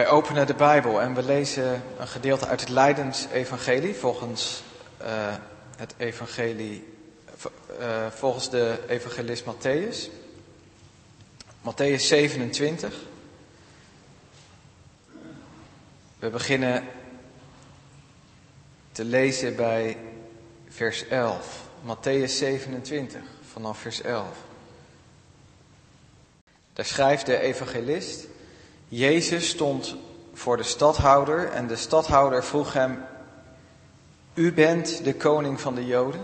Wij openen de Bijbel en we lezen een gedeelte uit het Leidensevangelie volgens uh, het evangelie, uh, volgens de evangelist Matthäus. Matthäus 27. We beginnen te lezen bij vers 11. Matthäus 27, vanaf vers 11. Daar schrijft de evangelist. Jezus stond voor de stadhouder en de stadhouder vroeg hem, U bent de koning van de Joden?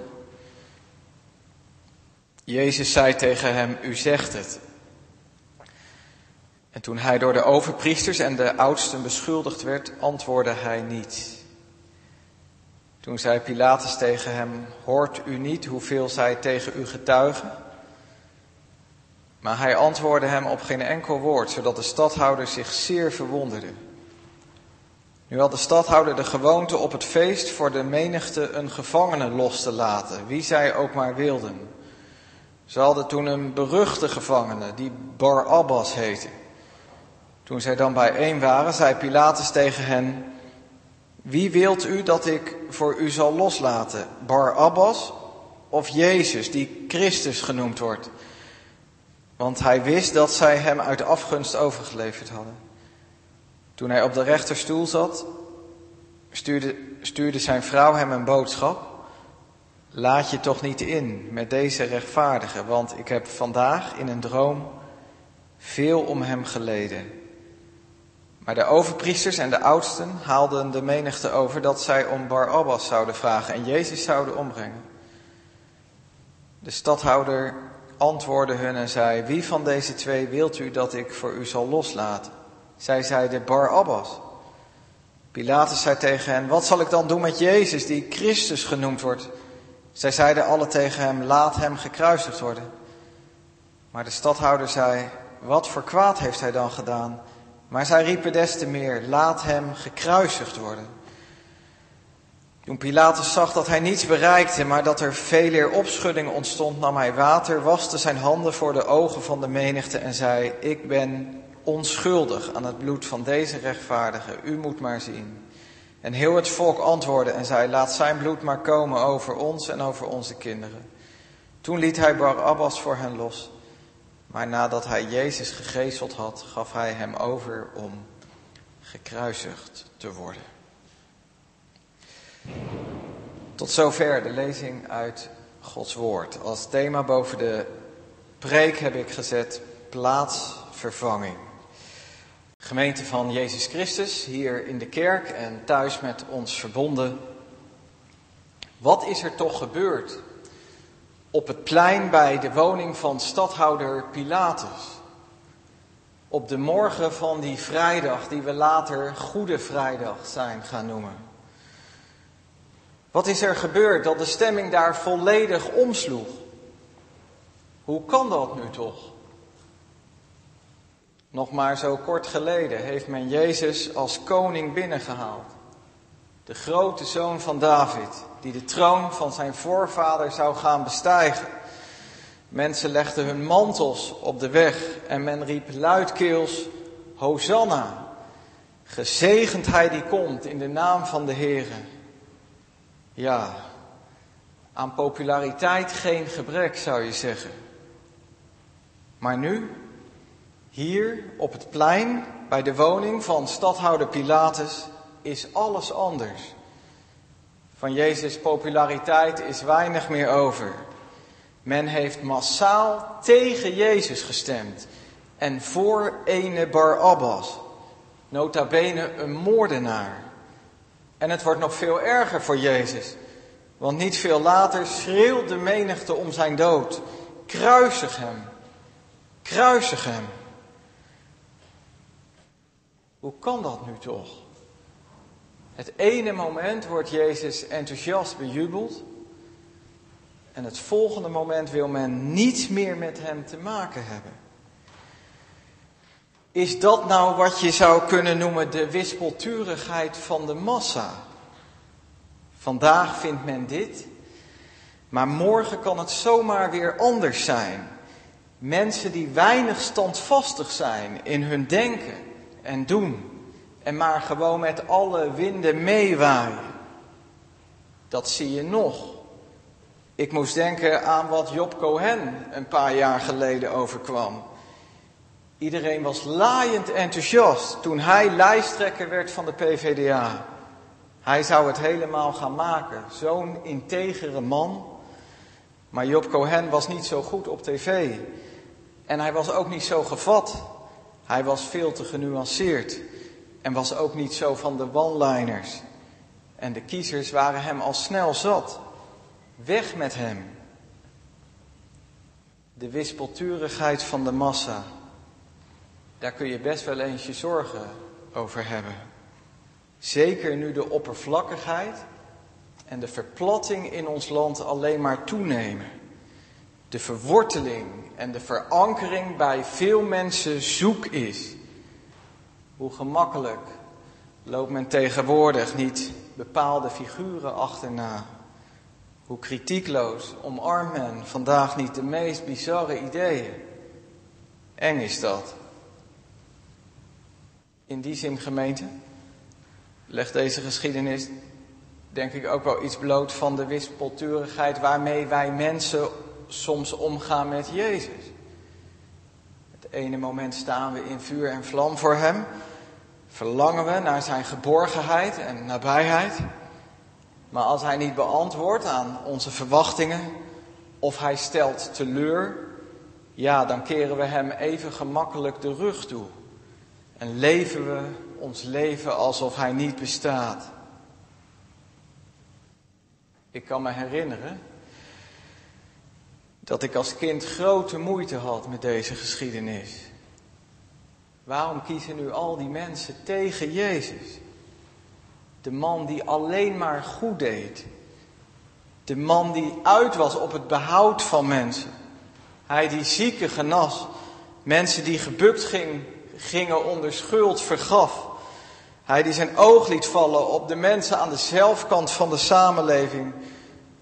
Jezus zei tegen hem, U zegt het. En toen hij door de overpriesters en de oudsten beschuldigd werd, antwoordde hij niet. Toen zei Pilatus tegen hem, hoort u niet hoeveel zij tegen u getuigen? Maar hij antwoordde hem op geen enkel woord, zodat de stadhouder zich zeer verwonderde. Nu had de stadhouder de gewoonte op het feest voor de menigte een gevangene los te laten, wie zij ook maar wilden. Ze hadden toen een beruchte gevangene, die Barabbas heette. Toen zij dan bijeen waren, zei Pilatus tegen hen, wie wilt u dat ik voor u zal loslaten, Barabbas of Jezus, die Christus genoemd wordt? Want hij wist dat zij hem uit afgunst overgeleverd hadden. Toen hij op de rechterstoel zat, stuurde, zijn vrouw hem een boodschap. Laat je toch niet in met deze rechtvaardige, want ik heb vandaag in een droom veel om hem geleden. Maar de overpriesters en de oudsten haalden de menigte over dat zij om Barabbas zouden vragen en Jezus zouden ombrengen. De stadhouder antwoordde hun en zei, wie van deze twee wilt u dat ik voor u zal loslaten? Zij zeiden Barabbas. Pilatus zei tegen hen, wat zal ik dan doen met Jezus, die Christus genoemd wordt? Zij zeiden alle tegen hem, laat hem gekruisigd worden. Maar de stadhouder zei, wat voor kwaad heeft hij dan gedaan? Maar zij riepen des te meer, laat hem gekruisigd worden. Toen Pilatus zag dat hij niets bereikte, maar dat er veel eer opschudding ontstond, nam hij water, waste zijn handen voor de ogen van de menigte en zei, ik ben onschuldig aan het bloed van deze rechtvaardige, u moet maar zien. En heel het volk antwoordde en zei, laat zijn bloed maar komen over ons en over onze kinderen. Toen liet hij Barabbas voor hen los. Maar nadat hij Jezus gegezeld had, gaf hij hem over om gekruisigd te worden. Tot zover de lezing uit Gods Woord. Als thema boven de preek heb ik gezet plaatsvervanging. Gemeente van Jezus Christus, hier in de kerk en thuis met ons verbonden. Wat is er toch gebeurd op het plein bij de woning van stadhouder Pilatus? Op de morgen van die vrijdag die we later Goede Vrijdag zijn gaan noemen. Wat is er gebeurd dat de stemming daar volledig omsloeg? Hoe kan dat nu toch? Nog maar zo kort geleden heeft men Jezus als koning binnengehaald. De grote zoon van David, die de troon van zijn voorvader zou gaan bestijgen. Mensen legden hun mantels op de weg en men riep luidkeels, Hosanna, gezegend hij die komt in de naam van de Heere. Ja, aan populariteit geen gebrek zou je zeggen. Maar nu, hier op het plein bij de woning van stadhouder Pilatus, is alles anders. Van Jezus' populariteit is weinig meer over. Men heeft massaal tegen Jezus gestemd en voor ene Barabbas, nota bene een moordenaar. En het wordt nog veel erger voor Jezus. Want niet veel later schreeuwt de menigte om zijn dood. Kruisig hem. Kruisig hem. Hoe kan dat nu toch? Het ene moment wordt Jezus enthousiast bejubeld. En het volgende moment wil men niets meer met hem te maken hebben. Is dat nou wat je zou kunnen noemen de wispelturigheid van de massa? Vandaag vindt men dit, maar morgen kan het zomaar weer anders zijn. Mensen die weinig standvastig zijn in hun denken en doen, en maar gewoon met alle winden meewaaien. Dat zie je nog. Ik moest denken aan wat Job Cohen een paar jaar geleden overkwam. Iedereen was laaiend enthousiast toen hij lijsttrekker werd van de PVDA. Hij zou het helemaal gaan maken. Zo'n integere man. Maar Job Cohen was niet zo goed op tv. En hij was ook niet zo gevat. Hij was veel te genuanceerd. En was ook niet zo van de one-liners. En de kiezers waren hem al snel zat. Weg met hem. De wispelturigheid van de massa. Daar kun je best wel eens je zorgen over hebben. Zeker nu de oppervlakkigheid en de verplatting in ons land alleen maar toenemen. De verworteling en de verankering bij veel mensen zoek is. Hoe gemakkelijk loopt men tegenwoordig niet bepaalde figuren achterna. Hoe kritiekloos omarmt men vandaag niet de meest bizarre ideeën. Eng is dat. In die zin, gemeente, legt deze geschiedenis denk ik ook wel iets bloot van de wispelturigheid waarmee wij mensen soms omgaan met Jezus. Het ene moment staan we in vuur en vlam voor Hem, verlangen we naar Zijn geborgenheid en nabijheid. Maar als Hij niet beantwoordt aan onze verwachtingen, of Hij stelt teleur, ja, dan keren we Hem even gemakkelijk de rug toe. En leven we ons leven alsof Hij niet bestaat. Ik kan me herinneren dat ik als kind grote moeite had met deze geschiedenis. Waarom kiezen nu al die mensen tegen Jezus? De man die alleen maar goed deed. De man die uit was op het behoud van mensen. Hij die zieken genas. Mensen die gebukt ging, gingen onder schuld vergaf. Hij die zijn oog liet vallen op de mensen aan de zelfkant van de samenleving.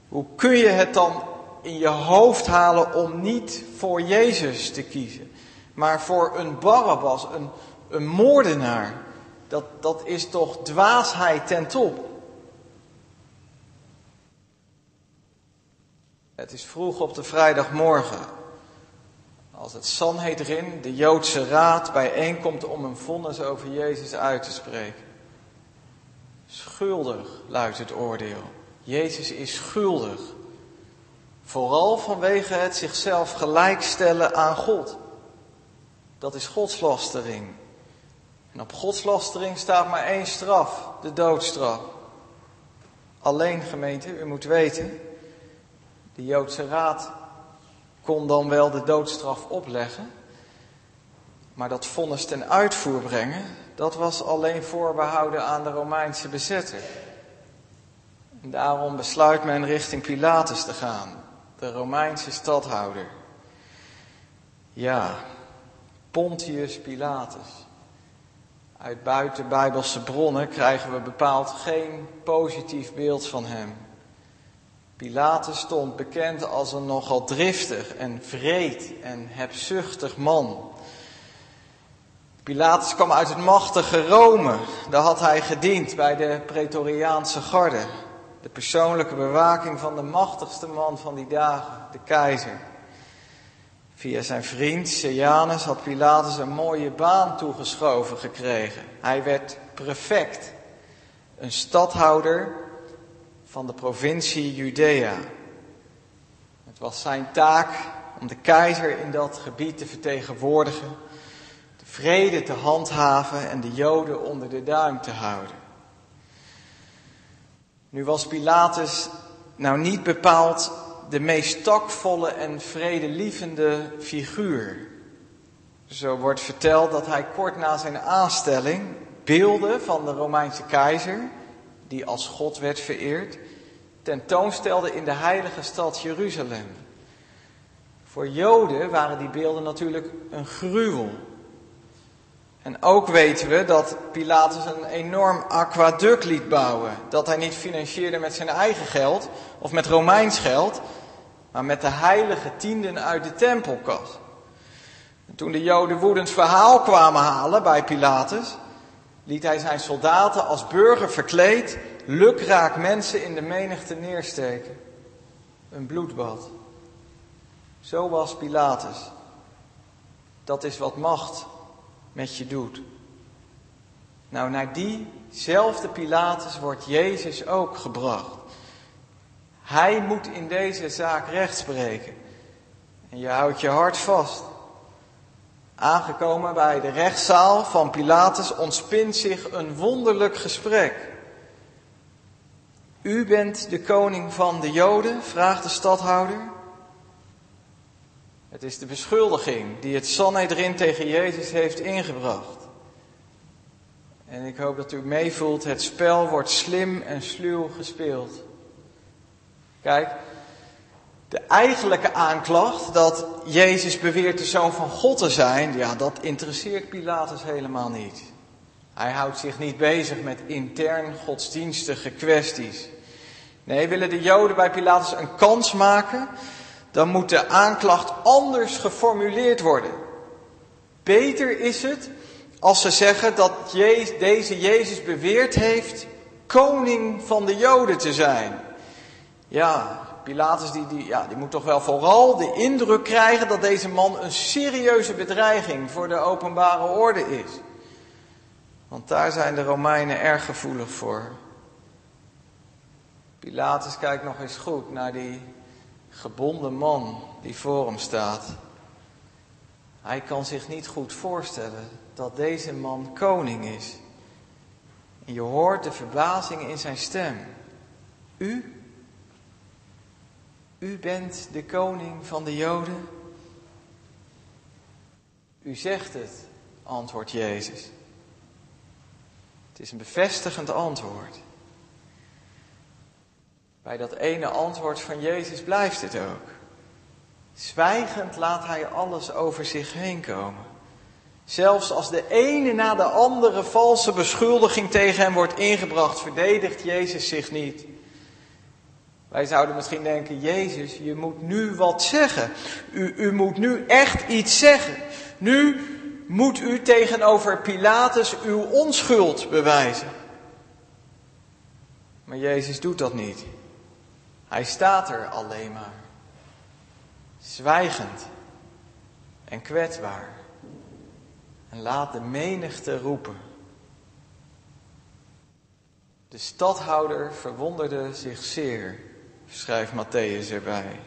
Hoe kun je het dan in je hoofd halen om niet voor Jezus te kiezen, maar voor een Barabbas, een, een moordenaar? Dat, dat is toch dwaasheid ten top. Het is vroeg op de vrijdagmorgen. Als het Sanhedrin, de Joodse raad, bijeenkomt om een vonnis over Jezus uit te spreken. Schuldig luidt het oordeel. Jezus is schuldig. Vooral vanwege het zichzelf gelijkstellen aan God. Dat is godslastering. En op godslastering staat maar één straf, de doodstraf. Alleen gemeente, u moet weten, de Joodse raad kon dan wel de doodstraf opleggen. Maar dat vonnis ten uitvoer brengen, dat was alleen voorbehouden aan de Romeinse bezetter. En daarom besluit men richting Pilatus te gaan, de Romeinse stadhouder. Ja, Pontius Pilatus. Uit buitenbijbelse bronnen krijgen we bepaald geen positief beeld van hem. Pilatus stond bekend als een nogal driftig en vreed en hebzuchtig man. Pilatus kwam uit het machtige Rome. Daar had hij gediend bij de Pretoriaanse garde. De persoonlijke bewaking van de machtigste man van die dagen, de keizer. Via zijn vriend Sejanus had Pilatus een mooie baan toegeschoven gekregen. Hij werd prefect, een stadhouder van de provincie Judea. Het was zijn taak om de keizer in dat gebied te vertegenwoordigen, de vrede te handhaven en de Joden onder de duim te houden. Nu was Pilatus nou niet bepaald de meest takvolle en vredelievende figuur. Zo wordt verteld dat hij kort na zijn aanstelling beelden van de Romeinse keizer, die als God werd vereerd, tentoonstelde in de heilige stad Jeruzalem. Voor Joden waren die beelden natuurlijk een gruwel. En ook weten we dat Pilatus een enorm aquaduct liet bouwen. Dat hij niet financierde met zijn eigen geld of met Romeins geld, maar met de heilige tienden uit de tempelkas. En toen de Joden woedend verhaal kwamen halen bij Pilatus, liet hij zijn soldaten als burger verkleed lukraak mensen in de menigte neersteken. Een bloedbad. Zo was Pilatus. Dat is wat macht met je doet. Nou, naar diezelfde Pilatus wordt Jezus ook gebracht. Hij moet in deze zaak recht spreken. En je houdt je hart vast. Aangekomen bij de rechtszaal van Pilatus ontspint zich een wonderlijk gesprek. U bent de koning van de Joden? vraagt de stadhouder. Het is de beschuldiging die het Sanhedrin tegen Jezus heeft ingebracht. En ik hoop dat u meevoelt, het spel wordt slim en sluw gespeeld. Kijk, de eigenlijke aanklacht dat Jezus beweert de zoon van God te zijn, ja, dat interesseert Pilatus helemaal niet. Hij houdt zich niet bezig met intern godsdienstige kwesties. Nee, willen de Joden bij Pilatus een kans maken, dan moet de aanklacht anders geformuleerd worden. Beter is het als ze zeggen dat deze Jezus beweerd heeft koning van de Joden te zijn. Ja, Pilatus die, die, ja, die moet toch wel vooral de indruk krijgen dat deze man een serieuze bedreiging voor de openbare orde is. Want daar zijn de Romeinen erg gevoelig voor. Pilatus kijkt nog eens goed naar die gebonden man die voor hem staat. Hij kan zich niet goed voorstellen dat deze man koning is. Je hoort de verbazing in zijn stem. U? U bent de koning van de Joden? U zegt het, antwoordt Jezus. Het is een bevestigend antwoord. Bij dat ene antwoord van Jezus blijft het ook. Zwijgend laat hij alles over zich heen komen. Zelfs als de ene na de andere valse beschuldiging tegen hem wordt ingebracht, verdedigt Jezus zich niet. Wij zouden misschien denken, Jezus, je moet nu wat zeggen. U, u moet nu echt iets zeggen. Nu moet u tegenover Pilatus uw onschuld bewijzen. Maar Jezus doet dat niet. Hij staat er alleen maar. Zwijgend en kwetsbaar. En laat de menigte roepen. De stadhouder verwonderde zich zeer, schrijft Matthäus erbij.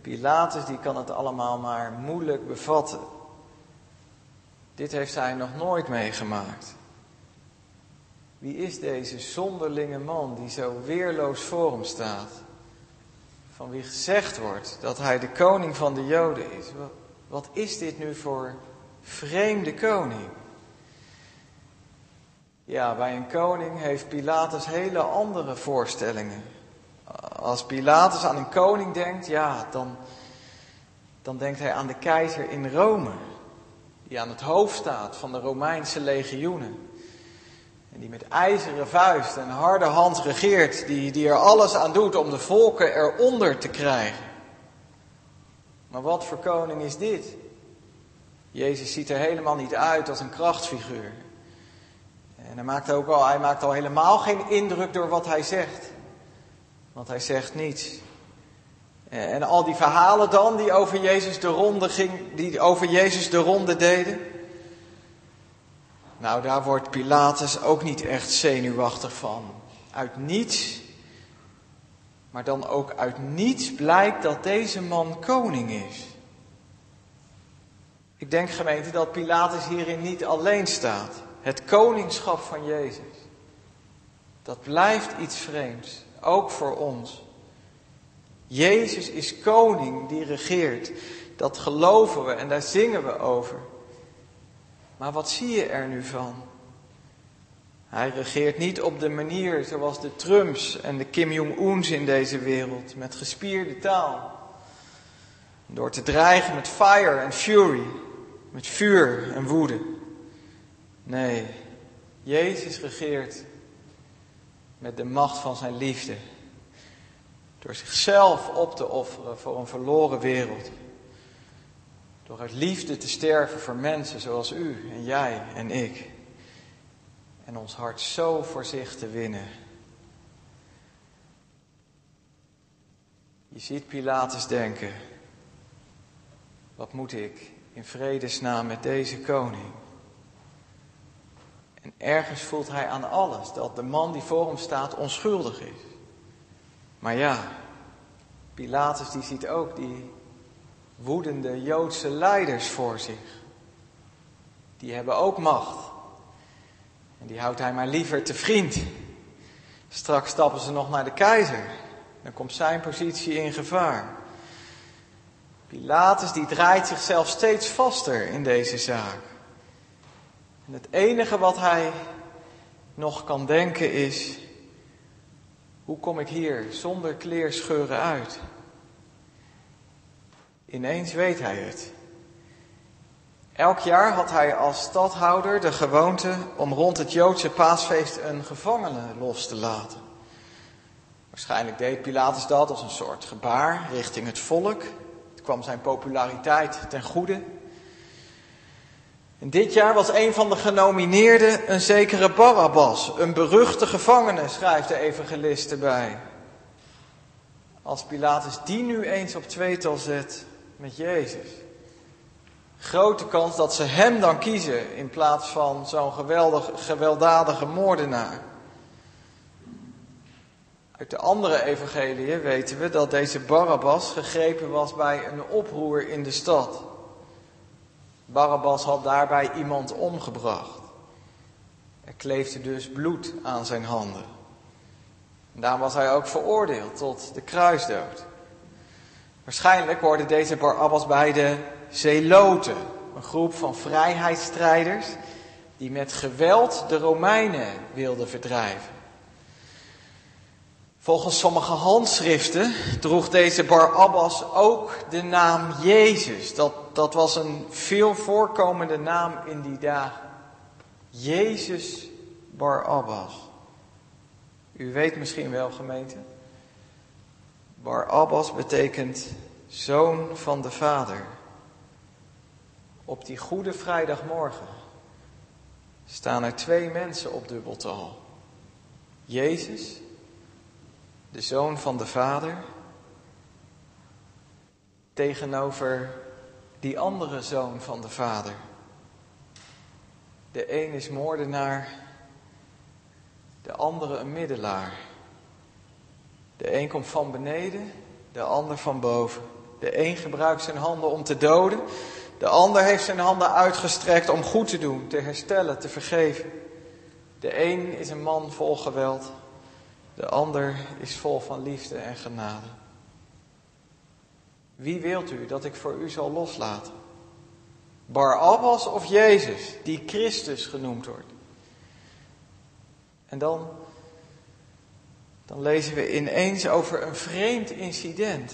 Pilatus die kan het allemaal maar moeilijk bevatten. Dit heeft hij nog nooit meegemaakt. Wie is deze zonderlinge man die zo weerloos voor hem staat? Van wie gezegd wordt dat hij de koning van de Joden is. Wat, is dit nu voor vreemde koning? Ja, bij een koning heeft Pilatus hele andere voorstellingen. Als Pilatus aan een koning denkt, ja, dan, dan denkt hij aan de keizer in Rome, die aan het hoofd staat van de Romeinse legioenen. En die met ijzeren vuist en harde hand regeert, die, die er alles aan doet om de volken eronder te krijgen. Maar wat voor koning is dit? Jezus ziet er helemaal niet uit als een krachtfiguur. En hij maakt, ook al, hij maakt al helemaal geen indruk door wat hij zegt. Want hij zegt niets. En al die verhalen dan die over Jezus de ronde ging, die over Jezus de ronde deden. Nou, daar wordt Pilatus ook niet echt zenuwachtig van. Uit niets, maar dan ook uit niets blijkt dat deze man koning is. Ik denk gemeente dat Pilatus hierin niet alleen staat. Het koningschap van Jezus. Dat blijft iets vreemds, ook voor ons. Jezus is koning die regeert. Dat geloven we en daar zingen we over. Maar wat zie je er nu van? Hij regeert niet op de manier zoals de Trumps en de Kim Jong-uns in deze wereld, met gespierde taal. Door te dreigen met fire en fury, met vuur en woede. Nee, Jezus regeert met de macht van zijn liefde. Door zichzelf op te offeren voor een verloren wereld. Door uit liefde te sterven voor mensen zoals u en jij en ik. en ons hart zo voor zich te winnen. Je ziet Pilatus denken, wat moet ik in vredesnaam met deze koning? En ergens voelt hij aan alles dat de man die voor hem staat onschuldig is. Maar ja, Pilatus die ziet ook die woedende Joodse leiders voor zich. Die hebben ook macht. En die houdt hij maar liever te vriend. Straks stappen ze nog naar de keizer. Dan komt zijn positie in gevaar. Pilatus die draait zichzelf steeds vaster in deze zaak. En het enige wat hij nog kan denken is, hoe kom ik hier zonder kleerscheuren uit? Ineens weet hij het. Elk jaar had hij als stadhouder de gewoonte om rond het Joodse paasfeest een gevangene los te laten. Waarschijnlijk deed Pilatus dat als een soort gebaar richting het volk. Het kwam zijn populariteit ten goede. En dit jaar was een van de genomineerden een zekere Barabbas, een beruchte gevangene, schrijft de evangelist erbij. Als Pilatus die nu eens op tweetal zet met Jezus. Grote kans dat ze hem dan kiezen in plaats van zo'n geweldig, gewelddadige moordenaar. Uit de andere evangeliën weten we dat deze Barabbas gegrepen was bij een oproer in de stad. Barabbas had daarbij iemand omgebracht. Er kleefde dus bloed aan zijn handen. En daarom was hij ook veroordeeld tot de kruisdood. Waarschijnlijk hoorde deze Barabbas bij de Zeloten, een groep van vrijheidsstrijders die met geweld de Romeinen wilden verdrijven. Volgens sommige handschriften droeg deze Barabbas ook de naam Jezus. Dat, dat was een veel voorkomende naam in die dagen. Jezus Barabbas. U weet misschien wel, gemeente. Barabbas betekent zoon van de Vader. Op die goede vrijdagmorgen staan er twee mensen op dubbeltal. Jezus, de zoon van de Vader, tegenover die andere zoon van de Vader. De een is moordenaar, de andere een middelaar. De een komt van beneden, de ander van boven. De een gebruikt zijn handen om te doden, de ander heeft zijn handen uitgestrekt om goed te doen, te herstellen, te vergeven. De een is een man vol geweld, de ander is vol van liefde en genade. Wie wilt u dat ik voor u zal loslaten? Barabbas of Jezus, die Christus genoemd wordt? En dan, dan lezen we ineens over een vreemd incident.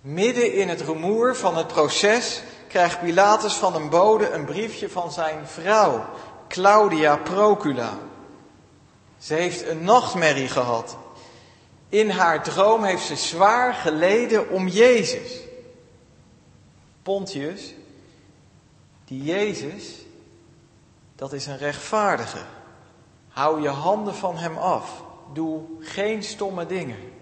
Midden in het rumoer van het proces krijgt Pilatus van een bode een briefje van zijn vrouw, Claudia Procula. Ze heeft een nachtmerrie gehad. In haar droom heeft ze zwaar geleden om Jezus. Pontius, die Jezus, dat is een rechtvaardige. Hou je handen van hem af. Doe geen stomme dingen.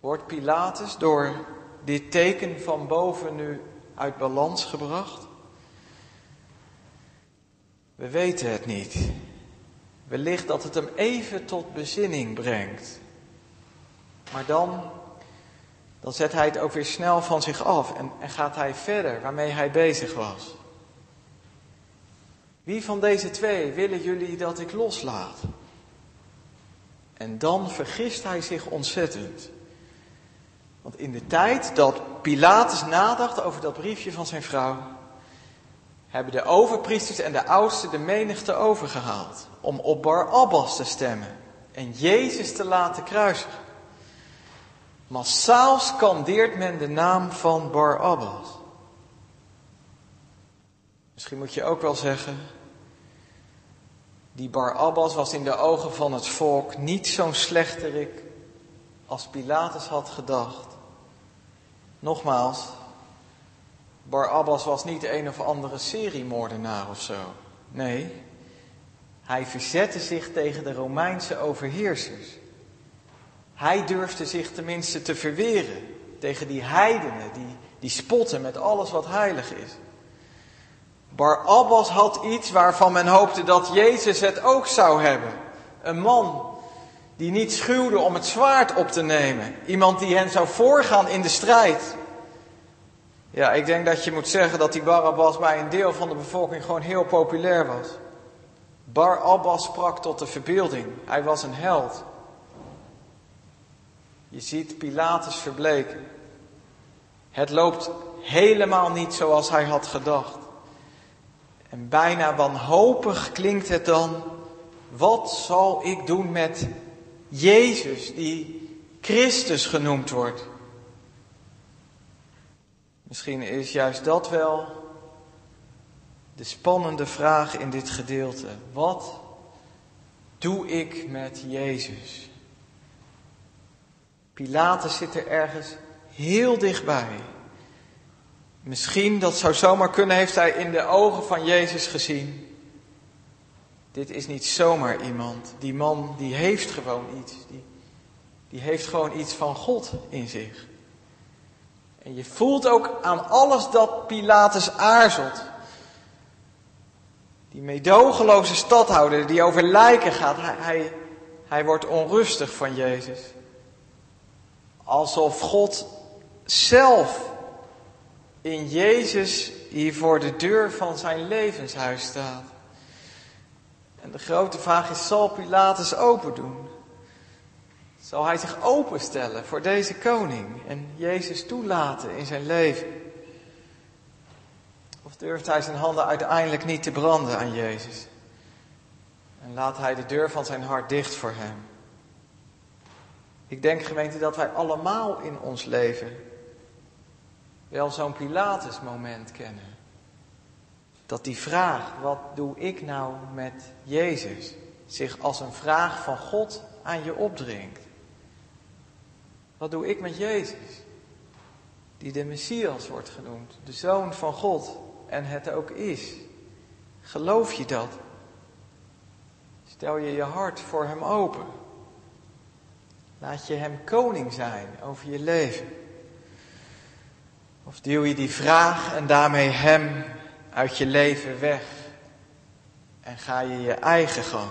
Wordt Pilatus door dit teken van boven nu uit balans gebracht? We weten het niet. Wellicht dat het hem even tot bezinning brengt. Maar dan, dan zet hij het ook weer snel van zich af en, en gaat hij verder waarmee hij bezig was. Wie van deze twee willen jullie dat ik loslaat? En dan vergist hij zich ontzettend. Want in de tijd dat Pilatus nadacht over dat briefje van zijn vrouw, hebben de overpriesters en de oudsten de menigte overgehaald om op Barabbas te stemmen en Jezus te laten kruisigen. Massaal scandeert men de naam van Barabbas. Misschien moet je ook wel zeggen, die Barabbas was in de ogen van het volk niet zo'n slechterik als Pilatus had gedacht. Nogmaals, Bar Abbas was niet een of andere seriemoordenaar of zo. Nee, hij verzette zich tegen de Romeinse overheersers. Hij durfde zich tenminste te verweren tegen die heidenen die, die spotten met alles wat heilig is. Bar Abbas had iets waarvan men hoopte dat Jezus het ook zou hebben. Een man die niet schuwde om het zwaard op te nemen. Iemand die hen zou voorgaan in de strijd. Ja, ik denk dat je moet zeggen dat die Barabbas bij een deel van de bevolking gewoon heel populair was. Bar Abbas sprak tot de verbeelding. Hij was een held. Je ziet Pilatus verbleken. Het loopt helemaal niet zoals hij had gedacht. En bijna wanhopig klinkt het dan, wat zal ik doen met Jezus, die Christus genoemd wordt? Misschien is juist dat wel de spannende vraag in dit gedeelte. Wat doe ik met Jezus? Pilatus zit er ergens heel dichtbij. Misschien, dat zou zomaar kunnen, heeft hij in de ogen van Jezus gezien. Dit is niet zomaar iemand. Die man, die heeft gewoon iets. Die, die heeft gewoon iets van God in zich. En je voelt ook aan alles dat Pilatus aarzelt. Die meedogenloze stadhouder die over lijken gaat, hij, hij wordt onrustig van Jezus. Alsof God zelf in Jezus hier voor de deur van zijn levenshuis staat. En de grote vraag is, zal Pilatus open doen? Zal hij zich openstellen voor deze koning en Jezus toelaten in zijn leven? Of durft hij zijn handen uiteindelijk niet te branden aan Jezus? En laat hij de deur van zijn hart dicht voor hem? Ik denk gemeente dat wij allemaal in ons leven wel zo'n Pilatus moment kennen. Dat die vraag, wat doe ik nou met Jezus, zich als een vraag van God aan je opdringt. Wat doe ik met Jezus? Die de Messias wordt genoemd, de Zoon van God en het ook is. Geloof je dat? Stel je je hart voor Hem open. Laat je Hem koning zijn over je leven. Of duw je die vraag en daarmee Hem uit je leven weg en ga je je eigen gang?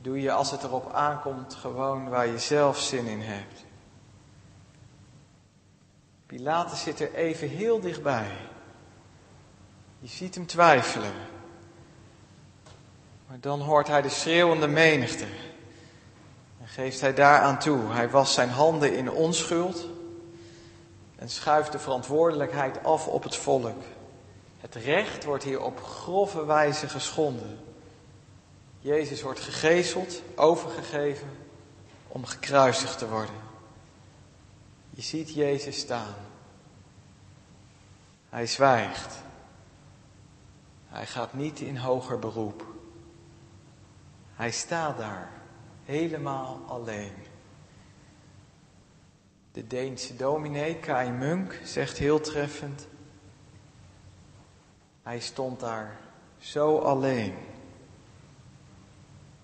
Doe je als het erop aankomt gewoon waar je zelf zin in hebt? Pilatus zit er even heel dichtbij. Je ziet hem twijfelen. Maar dan hoort hij de schreeuwende menigte. En geeft hij daaraan toe. Hij was zijn handen in onschuld en schuift de verantwoordelijkheid af op het volk. Het recht wordt hier op grove wijze geschonden. Jezus wordt gegezeld, overgegeven om gekruisigd te worden. Je ziet Jezus staan. Hij zwijgt. Hij gaat niet in hoger beroep. Hij staat daar, helemaal alleen. De Deense dominee Kai Munk zegt heel treffend: Hij stond daar zo alleen.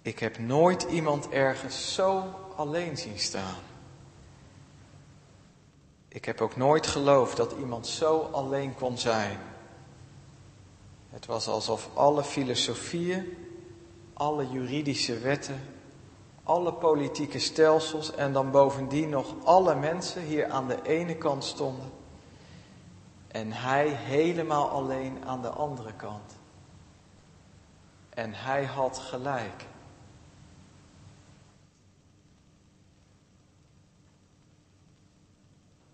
Ik heb nooit iemand ergens zo alleen zien staan. Ik heb ook nooit geloofd dat iemand zo alleen kon zijn. Het was alsof alle filosofieën, alle juridische wetten, alle politieke stelsels en dan bovendien nog alle mensen hier aan de ene kant stonden. En hij helemaal alleen aan de andere kant. En hij had gelijk.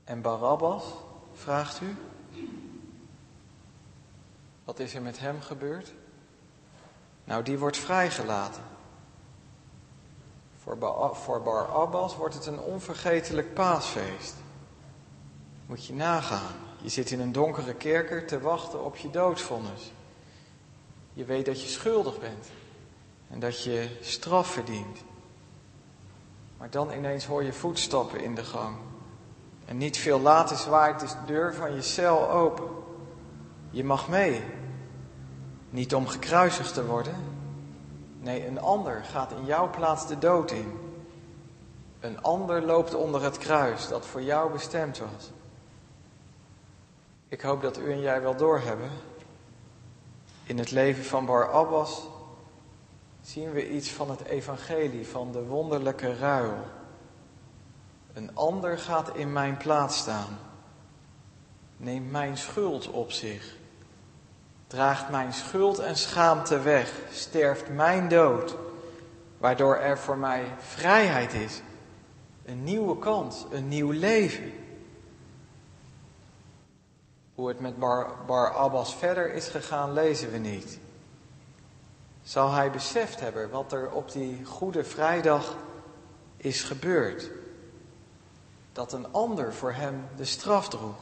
En Barabbas, vraagt u? Wat is er met hem gebeurd? Nou, die wordt vrijgelaten. Voor, ba voor Bar Abbas wordt het een onvergetelijk paasfeest. Moet je nagaan. Je zit in een donkere kerker te wachten op je doodvonnis. Je weet dat je schuldig bent en dat je straf verdient. Maar dan ineens hoor je voetstappen in de gang. En niet veel later zwaait de deur van je cel open. Je mag mee. Niet om gekruisigd te worden. Nee, een ander gaat in jouw plaats de dood in. Een ander loopt onder het kruis dat voor jou bestemd was. Ik hoop dat u en jij wel doorhebben. In het leven van Bar Abbas zien we iets van het evangelie, van de wonderlijke ruil. Een ander gaat in mijn plaats staan, neemt mijn schuld op zich, draagt mijn schuld en schaamte weg, sterft mijn dood, waardoor er voor mij vrijheid is, een nieuwe kans, een nieuw leven. Hoe het met Bar, Abbas verder is gegaan, lezen we niet. Zal hij beseft hebben wat er op die Goede Vrijdag is gebeurd? Dat een ander voor hem de straf droeg,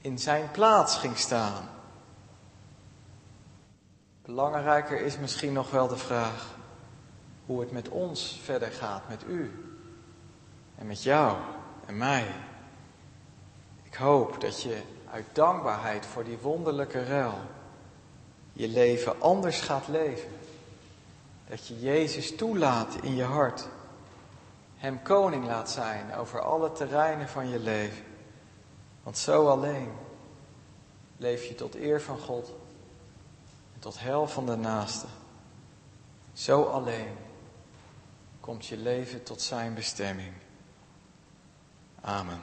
in zijn plaats ging staan. Belangrijker is misschien nog wel de vraag hoe het met ons verder gaat, met u en met jou en mij. Ik hoop dat je uit dankbaarheid voor die wonderlijke ruil je leven anders gaat leven. Dat je Jezus toelaat in je hart. Hem koning laat zijn over alle terreinen van je leven. Want zo alleen leef je tot eer van God tot hel van de naaste. Zo alleen komt je leven tot zijn bestemming. Amen.